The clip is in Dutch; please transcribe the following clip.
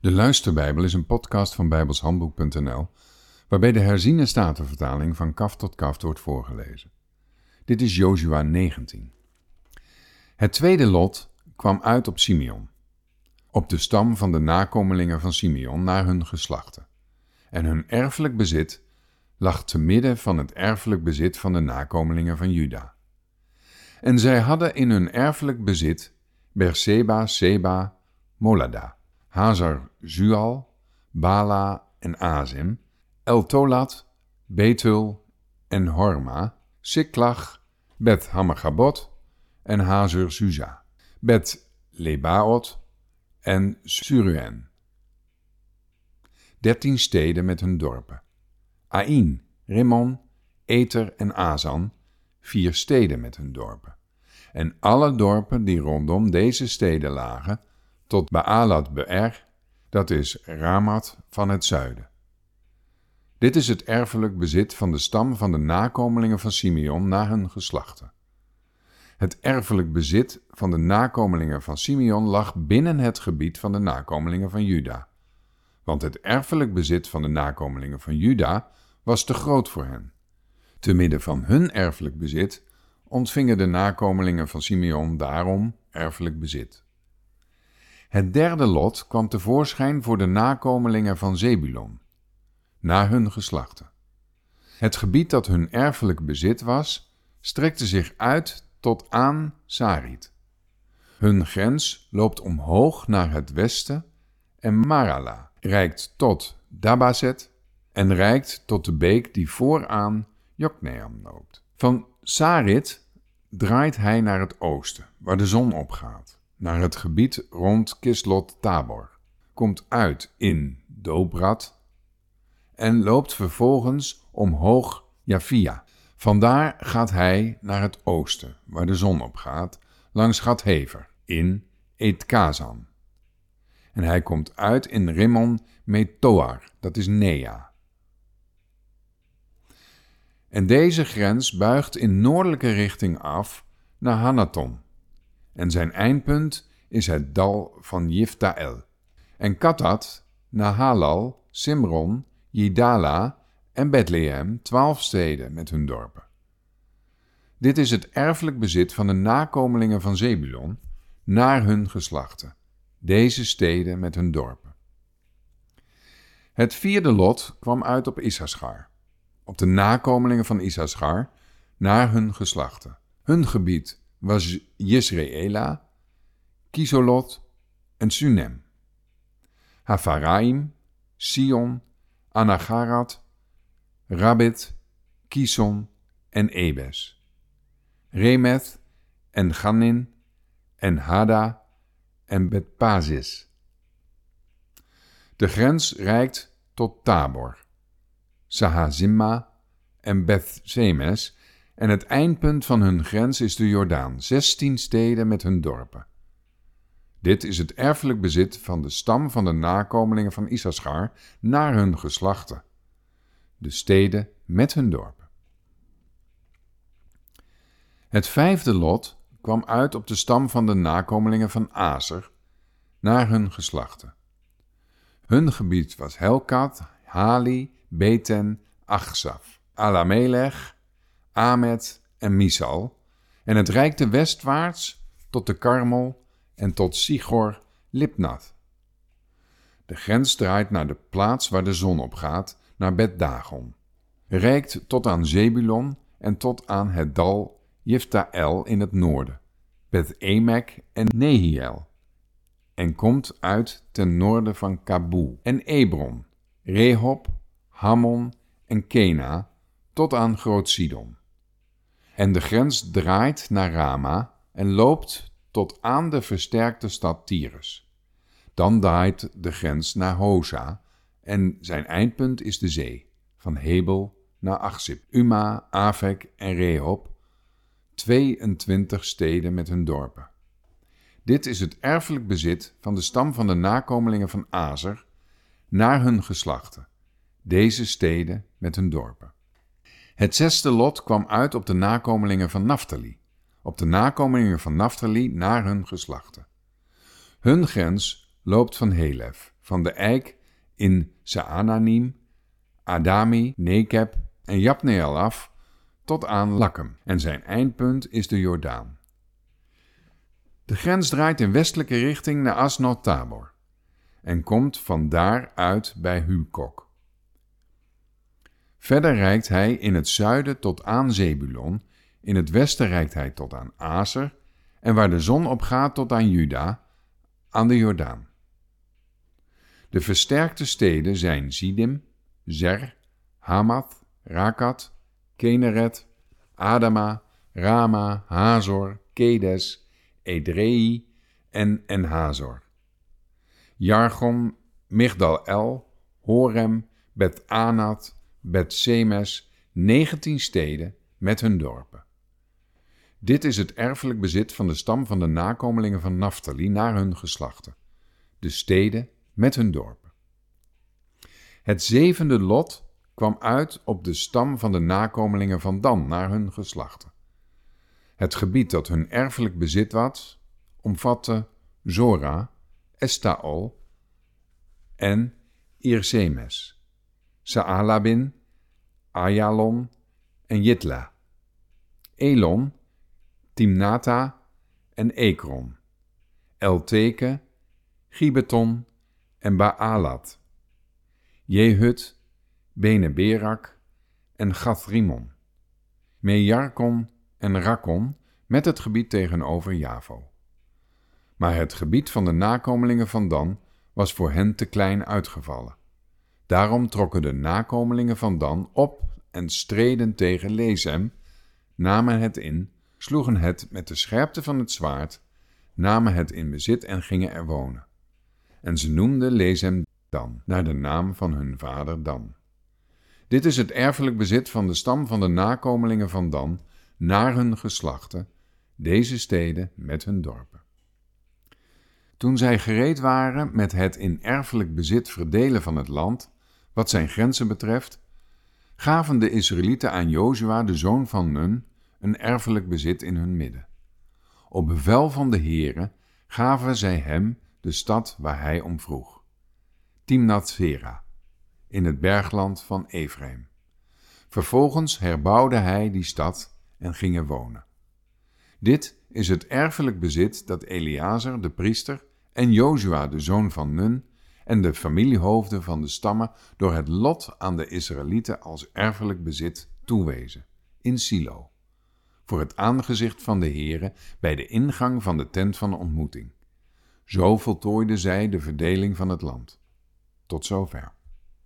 De Luisterbijbel is een podcast van bijbelshandboek.nl waarbij de herziene statenvertaling van kaf tot kaf wordt voorgelezen. Dit is Jozua 19. Het tweede lot kwam uit op Simeon, op de stam van de nakomelingen van Simeon naar hun geslachten. En hun erfelijk bezit lag te midden van het erfelijk bezit van de nakomelingen van Juda. En zij hadden in hun erfelijk bezit Berseba, Seba, Molada, Hazar, Zual, Bala en Azim, Eltolat, Betul en Horma, Siklach, Bet Hamagabot en Hazur Suza, Bet Lebaot en Suruen. Dertien steden met hun dorpen. Ain, Rimmon, Eter en Azan, vier steden met hun dorpen. En alle dorpen die rondom deze steden lagen, tot Baalat Be'er, dat is Ramat van het zuiden. Dit is het erfelijk bezit van de stam van de nakomelingen van Simeon na hun geslachten. Het erfelijk bezit van de nakomelingen van Simeon lag binnen het gebied van de nakomelingen van Juda. Want het erfelijk bezit van de nakomelingen van Juda was te groot voor hen. Te midden van hun erfelijk bezit ontvingen de nakomelingen van Simeon daarom erfelijk bezit. Het derde lot kwam tevoorschijn voor de nakomelingen van Zebulon, na hun geslachten. Het gebied dat hun erfelijk bezit was, strekte zich uit tot aan Sarit. Hun grens loopt omhoog naar het westen en Marala reikt tot Dabazet en reikt tot de beek die vooraan Jokneam loopt. Van Sarit draait hij naar het oosten, waar de zon opgaat, naar het gebied rond Kislot Tabor, komt uit in Dobrat en loopt vervolgens omhoog Javia. Vandaar gaat hij naar het oosten, waar de zon opgaat, langs Gathever, in Etkazan. En hij komt uit in Rimmon Metoar, dat is Nea. En deze grens buigt in noordelijke richting af naar Hanaton. En zijn eindpunt is het dal van Jiftael. En Katat, Nahalal, Simron, Jidala en Bethlehem, twaalf steden met hun dorpen. Dit is het erfelijk bezit van de nakomelingen van Zebulon naar hun geslachten, deze steden met hun dorpen. Het vierde lot kwam uit op Issachar op de nakomelingen van Issachar naar hun geslachten. Hun gebied was Jezreela, Kisolot en Sunem. Hafaraim, Sion, Anagarat, Rabit, Kison en Ebes. Remeth en Ganin en Hada en Betpazis. De grens reikt tot Tabor. Sahazimma en Beth Semes, en het eindpunt van hun grens is de Jordaan, zestien steden met hun dorpen. Dit is het erfelijk bezit van de stam van de nakomelingen van Issachar naar hun geslachten, de steden met hun dorpen. Het vijfde lot kwam uit op de stam van de nakomelingen van Azer naar hun geslachten. Hun gebied was Helkat, Hali, Beten, Achsaf, Alamelech, Amet en Misal, en het reikte westwaarts tot de Karmel en tot Sigor Lipnath. De grens draait naar de plaats waar de zon op gaat, naar Bet Dagon. Reikt tot aan Zebulon en tot aan het dal Jiftael in het noorden, Bet Emek en Nehiel. En komt uit ten noorden van Kabul en Ebron, Rehob Hammon en Kena tot aan Groot Sidon. En de grens draait naar Rama en loopt tot aan de versterkte stad Tyrus. Dan draait de grens naar Hosa en zijn eindpunt is de zee, van Hebel naar Achsip, Uma, Avek en Rehob, 22 steden met hun dorpen. Dit is het erfelijk bezit van de stam van de nakomelingen van Azer naar hun geslachten deze steden met hun dorpen. Het zesde lot kwam uit op de nakomelingen van Naphtali, op de nakomelingen van Naphtali naar hun geslachten. Hun grens loopt van Helef, van de eik in Saananim, Adami, Nekeb en Japneel af tot aan Lakkem en zijn eindpunt is de Jordaan. De grens draait in westelijke richting naar Asnot Tabor en komt van daar uit bij Hukok. Verder reikt hij in het zuiden tot aan Zebulon, in het westen reikt hij tot aan Aser en waar de zon opgaat tot aan Juda, aan de Jordaan. De versterkte steden zijn Zidim, Zer, Hamath, Rakat, Keneret, Adama, Rama, Hazor, Kedes, Edrei en Enhazor. Jargon, Migdal-El, Horem, Bet-Anat, Bet-Semes, 19 steden met hun dorpen. Dit is het erfelijk bezit van de stam van de nakomelingen van Naphtali naar hun geslachten, de steden met hun dorpen. Het zevende lot kwam uit op de stam van de nakomelingen van Dan naar hun geslachten. Het gebied dat hun erfelijk bezit was, omvatte Zora, Estaol en Irsemes, Saalabin, Ayalon en Jitla, Elon, Timnata en Ekron, Elteke, Gibeton en Baalat, Jehut Bene Berak en Gathrimon, Mejarkon en Rakon met het gebied tegenover Javo. Maar het gebied van de nakomelingen van Dan was voor hen te klein uitgevallen. Daarom trokken de nakomelingen van Dan op en streden tegen Lezem, namen het in, sloegen het met de scherpte van het zwaard, namen het in bezit en gingen er wonen. En ze noemden Lezem Dan, naar de naam van hun vader Dan. Dit is het erfelijk bezit van de stam van de nakomelingen van Dan naar hun geslachten, deze steden met hun dorpen. Toen zij gereed waren met het in erfelijk bezit verdelen van het land, wat zijn grenzen betreft, gaven de Israëlieten aan Jozua, de zoon van Nun, een erfelijk bezit in hun midden. Op bevel van de Heere gaven zij hem de stad waar hij om vroeg. Timnath-Sera, in het bergland van Ephraim. Vervolgens herbouwde hij die stad en ging er wonen. Dit is het erfelijk bezit dat Eleazar, de priester, en Jozua, de zoon van Nun, en de familiehoofden van de stammen door het lot aan de Israëlieten als erfelijk bezit toewezen, in Silo, voor het aangezicht van de Heere bij de ingang van de tent van ontmoeting. Zo voltooiden zij de verdeling van het land. Tot zover.